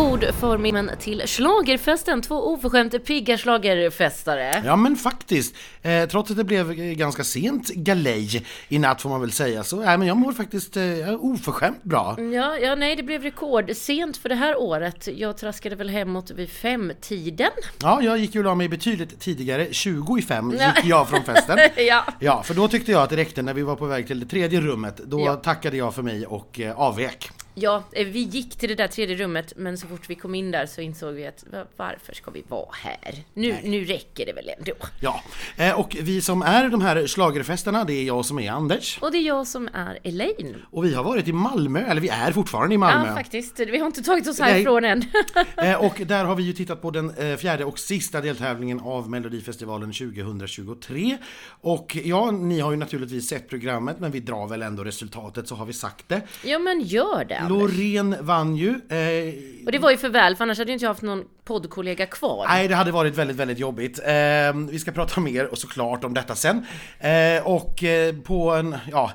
God förmiddag till Schlagerfesten, två oförskämt pigga schlagerfestare. Ja men faktiskt, eh, trots att det blev ganska sent galej i natt får man väl säga, så äh, men jag mår faktiskt eh, oförskämt bra. Ja, ja, nej, det blev rekordsent för det här året. Jag traskade väl hemåt vid femtiden. Ja, jag gick ju och la mig betydligt tidigare, 20 i fem gick jag från festen. ja. Ja, för då tyckte jag att det räckte när vi var på väg till det tredje rummet. Då Ja. tackade jag för mig och eh, avvek. Ja, eh, vi gick till det där tredje rummet, men så fort vi kom in där så insåg vi att va- varför ska vi vara här? Nu, nu räcker det väl ändå. Ja, eh, och vi som är de här schlagerfesterna, det är jag som är Anders. Och det är jag som är Elaine. Och vi har varit i Malmö, eller vi är fortfarande i Malmö. Ja, faktiskt. Vi har inte tagit oss härifrån än. Eh, och där har vi ju tittat på den fjärde och sista deltävlingen av Melodifestivalen 2023. Och ja, ni har ju naturligtvis sett programmet, men vi drar väl ändå resultatet så har vi sagt det. ja, men gör det. Anders. Loreen vann ju. Eh, Och det var ju för väl, för annars hade ju inte jag haft någon poddkollega kvar. Nej, det hade varit väldigt, väldigt jobbigt. Eh, vi ska prata mer och såklart om detta sen. Eh, och eh, på en, ja,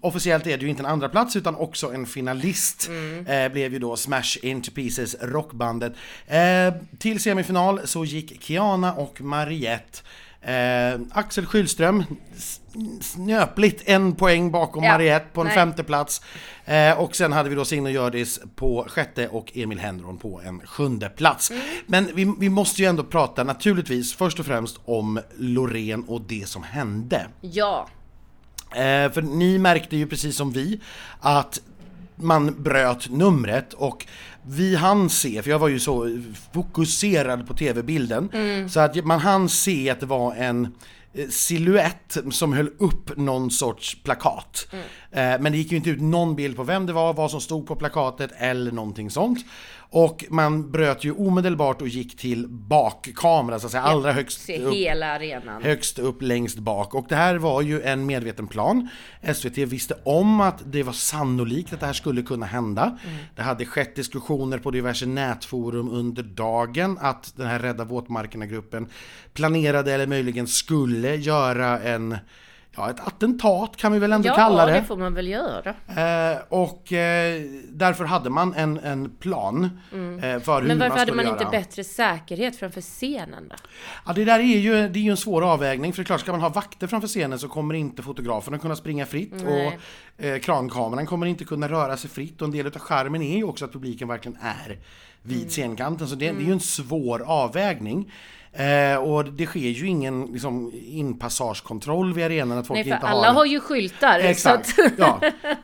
officiellt är det ju inte en andra plats utan också en finalist. Eh, blev ju då Smash Into Pieces rockbandet. Eh, till semifinal så gick Kiana och Mariette. Eh, Axel Schylström, s- snöpligt en poäng bakom Ja, Mariette på en nej. femte plats. Eh, och sen hade vi då Signe Hjördis på sjätte och Emil Henron på en sjunde plats. Mm. Men vi, vi måste ju ändå prata naturligtvis först och främst om Loreen och det som hände. Ja. Eh, för ni märkte ju precis som vi att man bröt numret och vi hann se, för jag var ju så fokuserad på tv-bilden, så att man hann se att det var en eh, silhuett som höll upp någon sorts plakat. Eh, Men det gick ju inte ut någon bild på vem det var, vad som stod på plakatet eller någonting sånt. Och man bröt ju omedelbart och gick till bakkamera, så att säga, allra högst upp hela arenan. högst upp längst bak. Och det här var ju en medveten plan. SVT visste om att det var sannolikt att det här skulle kunna hända. Det hade skett diskussioner på diverse nätforum under dagen att den här Rädda våtmarkerna-gruppen planerade eller möjligen skulle göra en Ja, ett attentat kan vi väl ändå Ja, kalla det det. får man väl göra. Eh, och eh, därför hade man en, en plan eh, för hur Mm. Men varför man hade skulle man göra. inte bättre säkerhet framför scenen då? Ja, det där är ju, det är ju en svår avvägning, för det är klart, ska man ha vakter framför scenen så kommer inte fotograferna kunna springa fritt Nej. och eh, krankameran kommer inte kunna röra sig fritt och en del av skärmen är ju också att publiken verkligen är vid Mm. scenkanten, så det, det är ju en svår avvägning. Eh, och det sker ju ingen liksom, inpassagekontroll vid arenan att folk Nej, för inte alla har... har ju skyltar. Exakt, Så att, ja.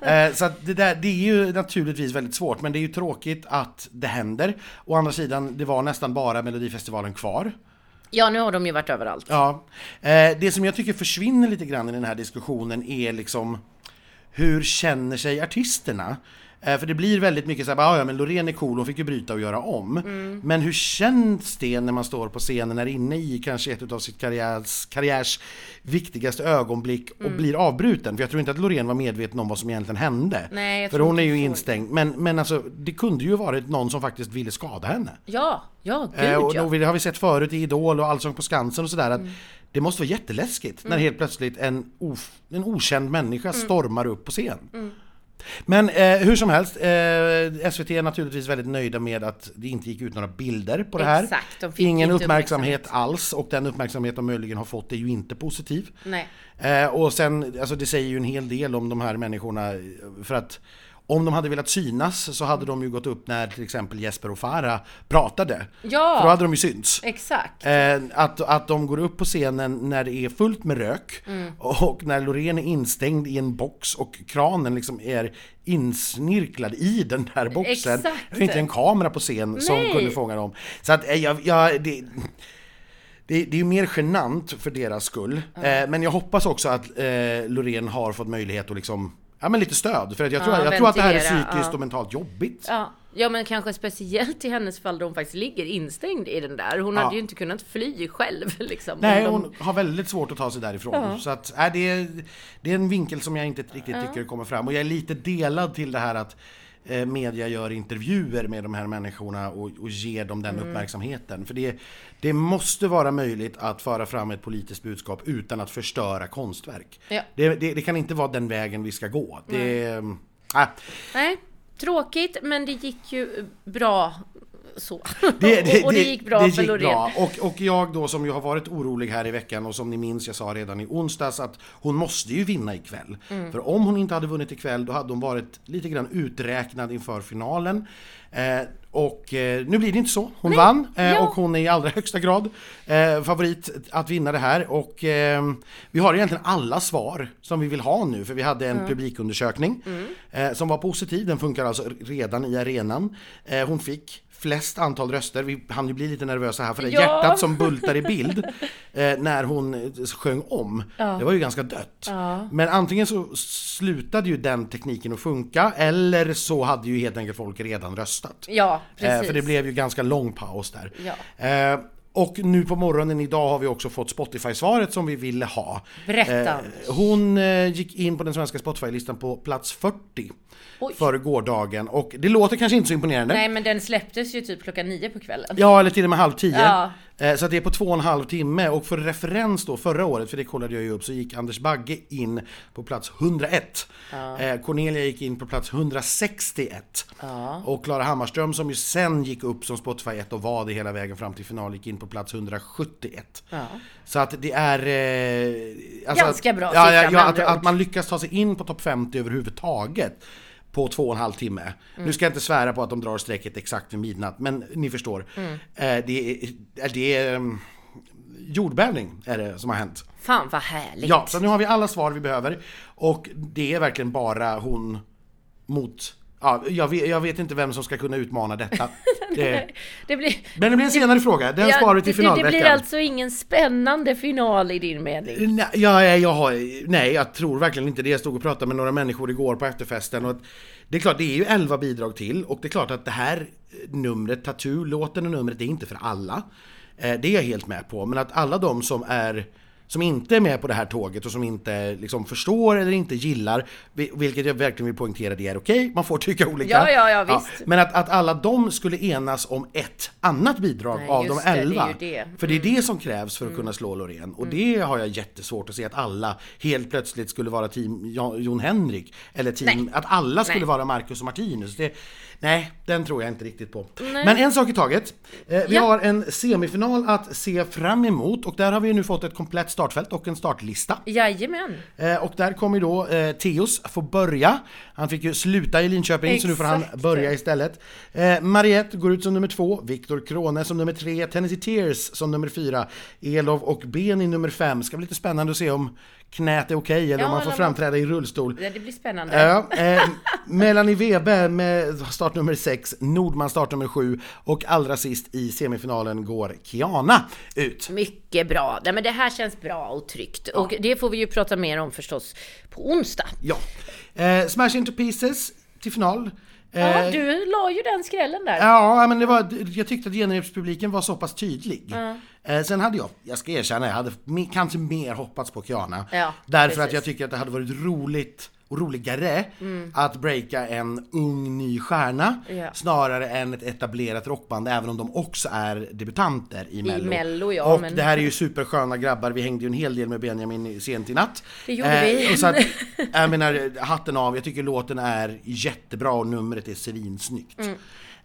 Eh, så att det, där, det är ju naturligtvis väldigt svårt, men det är ju tråkigt att det händer. Å andra sidan, det var nästan bara Melodifestivalen kvar. ja, nu har de ju varit överallt. Ja, eh, det som jag tycker försvinner lite grann i den här diskussionen är liksom hur känner sig artisterna? Eh, för det blir väldigt mycket så här, "Ah, ja men Loreen är cool, hon fick ju bryta och göra om. Men hur känns det när man står på scenen, är inne i kanske ett av sitt karriärs, karriärs viktigaste ögonblick och blir avbruten? För jag tror inte att Loreen var medveten om vad som egentligen hände. Nej, för hon är ju instängd. Men, men alltså, det kunde ju varit någon som faktiskt ville skada henne. Ja, ja, gud Eh, och ja. då det har vi sett förut i Idol och Allsång på Skansen och sådär att Mm. det måste vara jätteläskigt när helt plötsligt en, of, en okänd människa Mm. stormar upp på scen. Men eh, hur som helst, eh, SVT är naturligtvis väldigt nöjda med att det inte gick ut några bilder på det här. Exakt, de Ingen inte uppmärksamhet alls och den uppmärksamhet de möjligen har fått är ju inte positiv. Eh, och sen, alltså det säger ju en hel del om de här människorna för att om de hade velat synas så hade de ju gått upp när till exempel Jesper och Farah pratade. Ja. För då hade de ju synts. Exakt. Eh, att, att de går upp på scenen när det är fullt med rök Mm. och när Loreen är instängd i en box och kranen liksom är insnirklad i den där boxen. Exakt. Det är inte en kamera på scen som Nej. kunde fånga dem. Så att eh, jag, jag, det, det, det är ju mer genant för deras skull. Eh, men jag hoppas också att eh, Loreen har fått möjlighet att liksom Ja men lite stöd, för att jag, tror, Ja, jag tror att det här är psykiskt ja. och mentalt jobbigt. Ja. ja, men kanske speciellt i hennes fall då hon faktiskt ligger instängd i den där. Hon hade ju inte kunnat fly själv liksom. Nej, de- hon har väldigt svårt att ta sig därifrån. Så att, äh, det, är, det är en vinkel som jag inte riktigt tycker kommer fram. Och jag är lite delad till det här att eh, media gör intervjuer med de här människorna och, och ger dem den Mm. uppmärksamheten. För det, det måste vara möjligt att föra fram ett politiskt budskap utan att förstöra konstverk. Ja. Det, det, det kan inte vara den vägen vi ska gå. Det, äh, Nej, tråkigt, men det gick ju bra så. Det, och det gick bra det för gick Loreen. bra. Och, och jag då som ju har varit orolig här i veckan och som ni minns, jag sa redan i onsdags att hon måste ju vinna ikväll. Mm. För om hon inte hade vunnit ikväll då hade hon varit lite grann uträknad inför finalen. Eh, och eh, nu blir det inte så. Hon vann eh, ja. och hon är i allra högsta grad eh, favorit att vinna det här. Och eh, vi har egentligen alla svar som vi vill ha nu för vi hade en publikundersökning eh, som var positiv. Den funkar alltså redan i arenan. Eh, hon fick flest antal röster. Vi hann ju bli lite nervösa här för det Ja. hjärtat som bultar i bild eh, när hon eh, sjöng om. Det var ju ganska dött. Ja. Men antingen så slutade ju den tekniken att funka eller så hade ju helt enkelt folk redan röstat. Ja, precis. Eh, för det blev ju ganska lång paus där. Ja. Eh, och nu på morgonen idag har vi också fått Spotify-svaret som vi ville ha. Berätta, Eh, hon eh, gick in på den svenska Spotify-listan på plats 40 Oj. för gårdagen och det låter kanske inte så imponerande. Nej, men den släpptes ju typ klockan nio på kvällen. Ja, eller till och med halv tio. Ja. Eh, Så att det är på två och en halv timme och för referens då förra året, för det kollade jag ju upp, så gick Anders Bagge in på plats 101. Eh, Cornelia gick in på plats 161. Ja. Och Klara Hammarström som ju sen gick upp som Spotify 1 och var det hela vägen fram till final gick in på plats 171. Ja. Så att det är... Eh, alltså Ganska bra ja, siffra, ja, med ja, att, att man lyckas ta sig in på topp 50 överhuvudtaget på två och en halv timme. Mm. Nu ska jag inte svära på att de drar strecket exakt vid midnatt, men ni förstår. Mm. Eh, det är, det är um, jordbävning är det som har hänt. Fan vad härligt. Ja, så nu har vi alla svar vi behöver och det är verkligen bara hon mot Ja, jag vet, jag vet inte vem som ska kunna utmana detta. Det, Det blir, men det blir en senare fråga, den ja, sparar vi till det, det finalveckan. blir alltså ingen spännande final i din mening? Nej, ja, jag, har, nej, jag tror verkligen inte det. Jag stod och pratade med några människor igår på efterfesten och det är klart, det är ju 11 bidrag till och det är klart att det här numret, Tattoo, låten och numret, det är inte för alla. Eh, det är jag helt med på, men att alla de som är som inte är med på det här tåget och som inte liksom förstår eller inte gillar, vi- vilket jag verkligen vill poängtera, det är okej, man får tycka olika. Ja, ja, ja, visst. men att, att alla de skulle enas om ett annat bidrag Nej, av de just det, det är ju 11. det. Mm. För det är det som krävs för att kunna slå Loreen. Och det har jag jättesvårt att se att alla helt plötsligt skulle vara team Jo- Jon Henrik. Eller team, Nej. att alla skulle Nej. vara Marcus och Martinus. Det, nej, den tror jag inte riktigt på. Men en sak i taget. Eh, vi Ja. har en semifinal att se fram emot och där har vi nu fått ett komplett startfält och en startlista. Jajamän. Eh, och där kommer då eh, Theos få börja. Han fick ju sluta i Linköping så nu får han Exakt. börja istället. Eh, Mariette går ut som nummer två, Viktor Krone som nummer tre, Tennessee Tears som nummer fyra, Elov och Beni nummer fem. Ska bli lite spännande att se om knät är okej eller Ja, om man får framträda i rullstol. Det det blir spännande. Ja, eh, Melanie Webe med startnummer 6, Nordman startnummer 7 och allra sist i semifinalen går Kiana ut. Mycket bra. Nej, men det här känns bra och tryggt. Och det får vi ju prata mer om förstås på onsdag. Ja. Eh, Smash Into Pieces till final. Eh, Ja, du la ju den skrällen där. Ja, men det var, jag tyckte att genrepspubliken var så pass tydlig. Eh, sen hade jag, jag ska erkänna, jag hade kanske mer hoppats på Kiana. Ja, därför precis. att jag tycker att det hade varit roligt och roligare att breaka en ung ny stjärna Mm. Ja. snarare än ett etablerat rockband även om de också är debutanter i Mello. Mello, ja, och men- det här är ju supersköna grabbar, vi hängde ju en hel del med Benjamin i- sent i natt. Eh, Det gjorde vi. Och så att, jag menar, hatten av, jag tycker låten är jättebra och numret är svinsnyggt. Mm.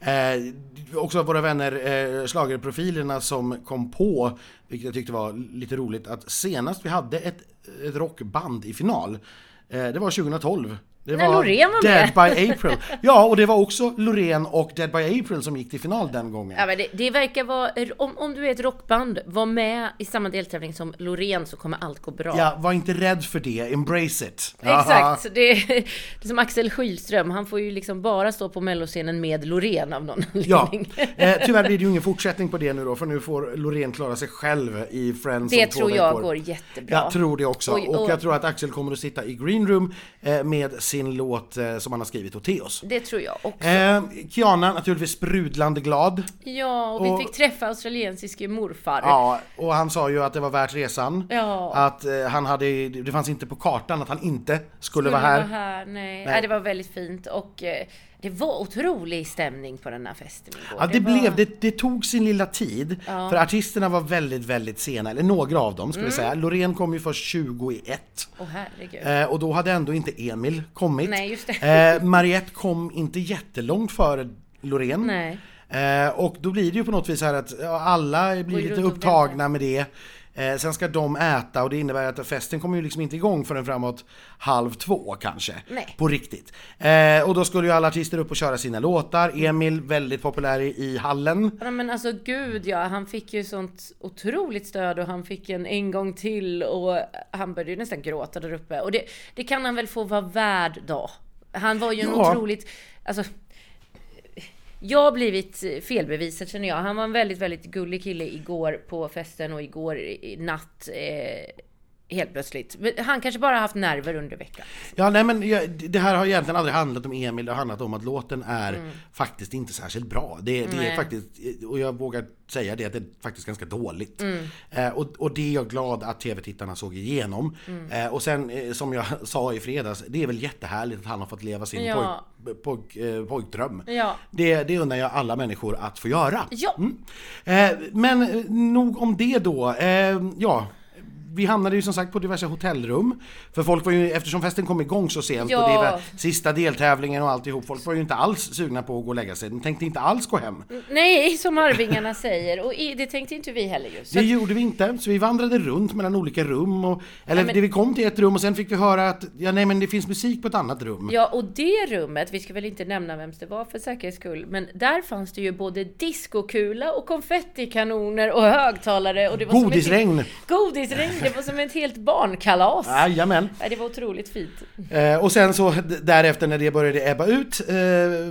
Eh, också våra vänner eh, schlagerprofilerna som kom på, vilket jag tyckte var lite roligt, att senast vi hade ett, ett rockband i final, eh, Eh, det var 2012. Det När Loreen var Dead med. by April. Ja, och det var också Loreen och Dead by April som gick till final den gången. Ja, men det, det verkar vara, om, om du är ett rockband, var med i samma deltävling som Loreen så kommer allt gå bra. Ja, var inte rädd för det, embrace it. Exakt, det det är som Axel Skylström, han får ju liksom bara stå på melloscenen med Loreen av någon Ja, anledning. eh, tyvärr blir det ju ingen fortsättning på det nu då, för nu får Loreen klara sig själv i Friends Det tror jag går jättebra. Jag tror det också. Oj, och och- jag tror att Axel kommer att sitta i green room eh, med sin låt eh, som han har skrivit åt Theos. Det tror jag också. Eh, Kiana naturligtvis sprudlande glad. Ja, och vi och- fick träffa australiensiske morfar. Ja, och han sa ju att det var värt resan. Ja. Att eh, han hade, det fanns inte på kartan att han inte skulle, Skulle vara här. Vara här. Nej. Nej. Nej. det var väldigt fint och eh, det var otrolig stämning på den här festen igår. Ja, det, var... blev, det, det tog sin lilla tid, för artisterna var väldigt, väldigt sena, eller några av dem ska Mm. vi säga. Loreen kom ju först 20 i ett. Åh herregud. Eh, och då hade ändå inte Emil kommit. Nej, just det. Eh, Mariette kom inte jättelångt före Loreen. Nej. Eh, och då blir det ju på något vis här att ja, alla blir lite upptagna med det. Eh, sen ska de äta och det innebär att festen kommer ju liksom inte igång förrän framåt halv två kanske. Nej. På riktigt. Eh, och då skulle ju alla artister upp och köra sina låtar. Emil, väldigt populär i, i hallen. Ja, men alltså gud ja, han fick ju sånt otroligt stöd och han fick en en gång till och han började ju nästan gråta där uppe. Och det, det kan han väl få vara värd då. Han var ju en Ja. otroligt, alltså jag har blivit felbevisad känner jag. Han var en väldigt, väldigt gullig kille igår på festen och igår i natt. Eh, helt plötsligt. Han kanske bara haft nerver under veckan. Ja, nej men det här har egentligen aldrig handlat om Emil, det har handlat om att låten är faktiskt inte särskilt bra. Det, det är faktiskt, och jag vågar säga det, att det är faktiskt ganska dåligt. Eh, och, och det är jag glad att tv-tittarna såg igenom. Eh, och sen, eh, som jag sa i fredags, det är väl jättehärligt att han har fått leva sin Ja. pojk, pojk, eh, pojkdröm. Ja. Det, det undrar jag alla människor att få göra. Ja. Mm. Eh, men eh, nog om det då. Ja. Vi hamnade ju som sagt på diverse hotellrum. För folk var ju, eftersom festen kom igång så sent och det Ja. var sista deltävlingen och alltihop. Folk var ju inte alls sugna på att gå och lägga sig. De tänkte inte alls gå hem. Nej, som Arvingarna säger. Och det tänkte inte vi heller ju. Så Det gjorde vi inte, så vi vandrade runt mellan olika rum. Och, eller Nej, men- det vi kom till ett rum och sen fick vi höra att ja, nej, men det finns musik på ett annat rum. Ja, och det rummet, vi ska väl inte nämna vems det var för säkerhets skull, men där fanns det ju både diskokula och konfettikanoner och högtalare och det var Godisregn! Ett, godisregn! Det var som ett helt barnkalas! Jajamän. Ja, det var otroligt fint. Eh, och sen så därefter när det började ebba ut, eh,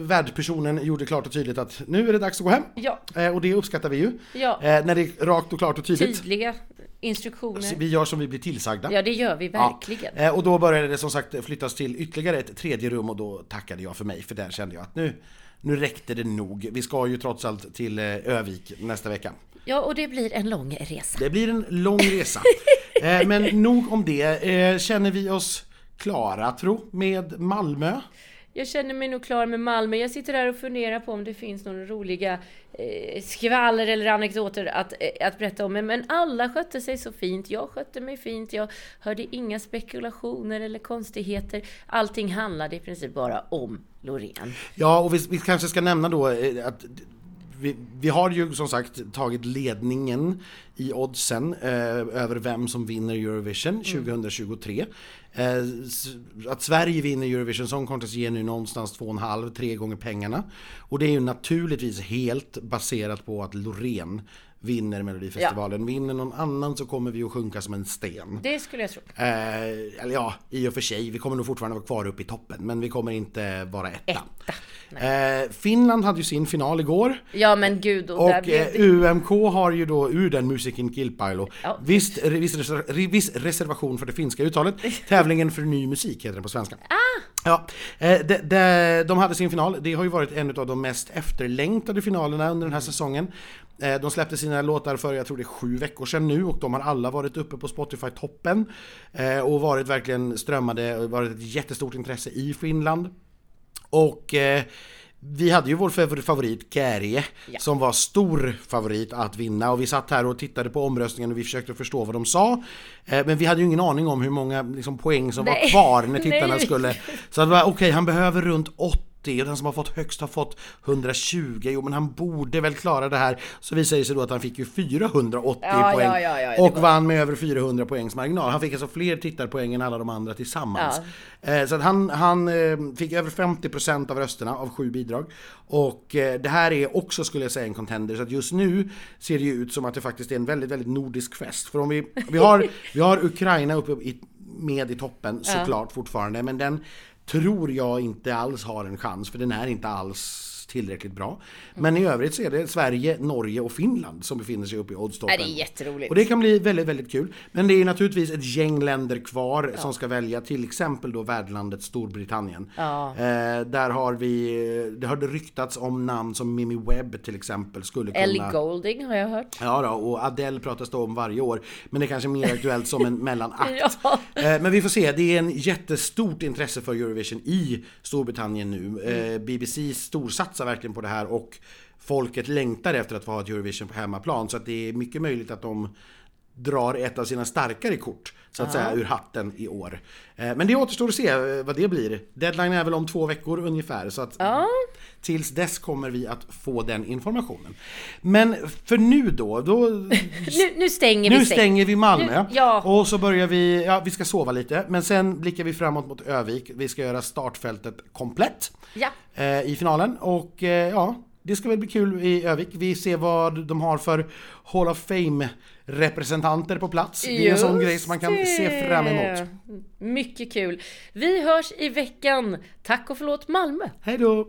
värdpersonen gjorde klart och tydligt att nu är det dags att gå hem. Ja, Eh, och det uppskattar vi ju. ja. Eh, när det är rakt och klart och tydligt. Tydliga instruktioner. Vi gör som vi blir tillsagda. Ja, det gör vi verkligen. Eh, och då började det som sagt flyttas till ytterligare ett tredje rum och då tackade jag för mig för där kände jag att nu, nu räckte det nog. Vi ska ju trots allt till Övik nästa vecka. Ja, och det blir en lång resa. Det blir en lång resa. eh, men nog om det. Eh, känner vi oss klara tro med Malmö? Jag känner mig nog klar med Malmö. Jag sitter här och funderar på om det finns några roliga eh, skvaller eller anekdoter att, eh, att berätta om. Men, alla skötte sig så fint. Jag skötte mig fint. Jag hörde inga spekulationer eller konstigheter. Allting handlade i princip bara om Loreen. Ja, och vi, vi kanske ska nämna då eh, att vi, vi har ju som sagt tagit ledningen i oddsen eh, över vem som vinner Eurovision 2023. Eh, s- att Sverige vinner Eurovision Song Contest ger nu någonstans 2,5-3 gånger pengarna. Och det är ju naturligtvis helt baserat på att Loreen vinner Melodifestivalen. Vinner någon annan så kommer vi att sjunka som en sten. Det skulle jag tro. Eh, eller ja, i och för sig, vi kommer nog fortfarande vara kvar uppe i toppen, men vi kommer inte vara etta. Eh, Finland hade ju sin final igår. Ja men gud, och, där Och blev eh, det... UMK har ju då ur den musiken Kilpailu Ja. visst, viss reservation för det finska uttalet. Tävlingen för ny musik heter den på svenska. Ah! Ja, eh, de, de, de hade sin final. Det har ju varit en av de mest efterlängtade finalerna under den här säsongen. Eh, de släppte sina låtar för, jag tror det är sju veckor sedan nu och de har alla varit uppe på Spotify-toppen. Eh, och varit verkligen strömmade, varit ett jättestort intresse i Finland. Och vi hade ju vår favor- favorit Kärje Ja. som var stor favorit att vinna och vi satt här och tittade på omröstningen och vi försökte förstå vad de sa. Eh, men vi hade ju ingen aning om hur många liksom, poäng som var Nej. kvar när tittarna skulle... Så det var okej, han behöver runt 80 och den som har fått högst har fått 120. Jo men han borde väl klara det här. Så visade det sig då att han fick ju 480 Ja, poäng ja, ja, och var- vann med över 400 poängs marginal. Han fick alltså fler tittarpoäng än alla de andra tillsammans. Eh, Så att han, han eh, fick över 50% av rösterna av sju bidrag. Och eh, det här är också skulle jag säga en contender. Så att just nu ser det ju ut som att det faktiskt är en väldigt, väldigt nordisk fest. För om vi, vi, har, vi har Ukraina uppe i, med i toppen såklart fortfarande. Men den tror jag inte alls har en chans. För den är inte alls tillräckligt bra. Men i övrigt så är det Sverige, Norge och Finland som befinner sig uppe i oddstoppen. Det är jätteroligt. Och det kan bli väldigt, väldigt kul. Men det är naturligtvis ett gäng länder kvar som ska välja, till exempel då värdlandet Storbritannien. Ja. Eh, där har vi, det har det ryktats om namn som Mimi Webb till exempel skulle kunna... Ellie Golding har jag hört. Ja då, och Adele pratas det om varje år. Men det är kanske mer aktuellt som en mellanakt. Ja. Eh, Men vi får se, det är en jättestort intresse för Eurovision i Storbritannien nu. Eh, BBC storsatsar verkligen på det här och folket längtar efter att få ha ett Eurovision på hemmaplan. Så att det är mycket möjligt att de drar ett av sina starkare kort, så att säga, ur hatten i år. Eh, Men det återstår att se eh, vad det blir. Deadline är väl om två veckor ungefär, så att Ja. tills dess kommer vi att få den informationen. Men för nu då, då Nu, nu stänger vi nu säng. stänger vi Malmö Nu- ja. och så börjar vi, ja vi ska sova lite, men sen blickar vi framåt mot Övik. Vi ska göra startfältet komplett Ja. eh, i finalen och ja, det ska väl bli kul i Övik. Vi ser vad de har för Hall of Fame representanter på plats. Det är en sån Just grej som man kan se fram emot. det. Mycket kul. Vi hörs i veckan. Tack och förlåt Malmö. Hej då!